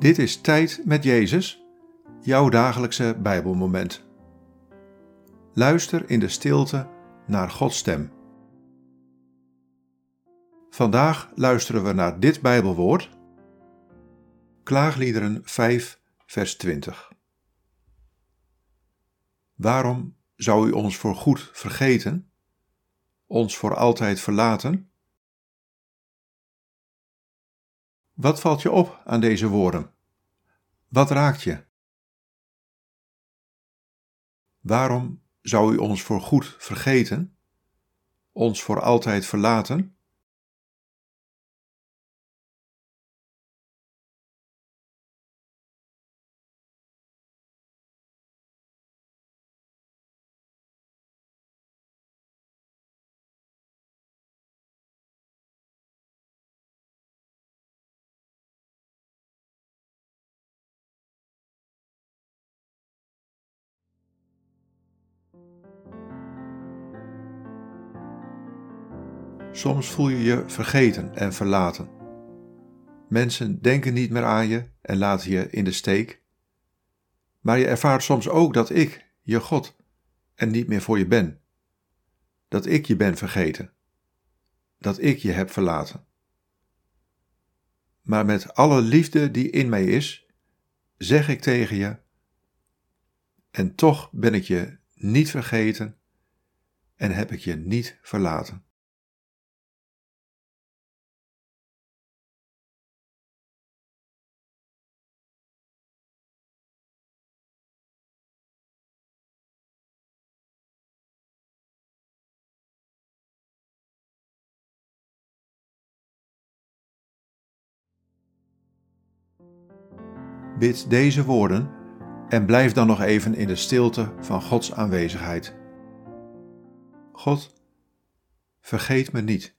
Dit is Tijd met Jezus, jouw dagelijkse Bijbelmoment. Luister in de stilte naar Gods stem. Vandaag luisteren we naar dit Bijbelwoord. Klaagliederen 5, vers 20. Waarom zou u ons voor goed vergeten, ons voor altijd verlaten? Wat valt je op aan deze woorden? Wat raakt je? Waarom zou u ons voor goed vergeten, ons voor altijd verlaten? Soms voel je je vergeten en verlaten. Mensen denken niet meer aan je en laten je in de steek. Maar je ervaart soms ook dat ik, je God, en niet meer voor je ben. Dat ik je ben vergeten. Dat ik je heb verlaten. Maar met alle liefde die in mij is, zeg ik tegen je: En toch ben ik je niet vergeten en heb ik je niet verlaten. Bid deze woorden en blijf dan nog even in de stilte van Gods aanwezigheid. God, vergeet me niet.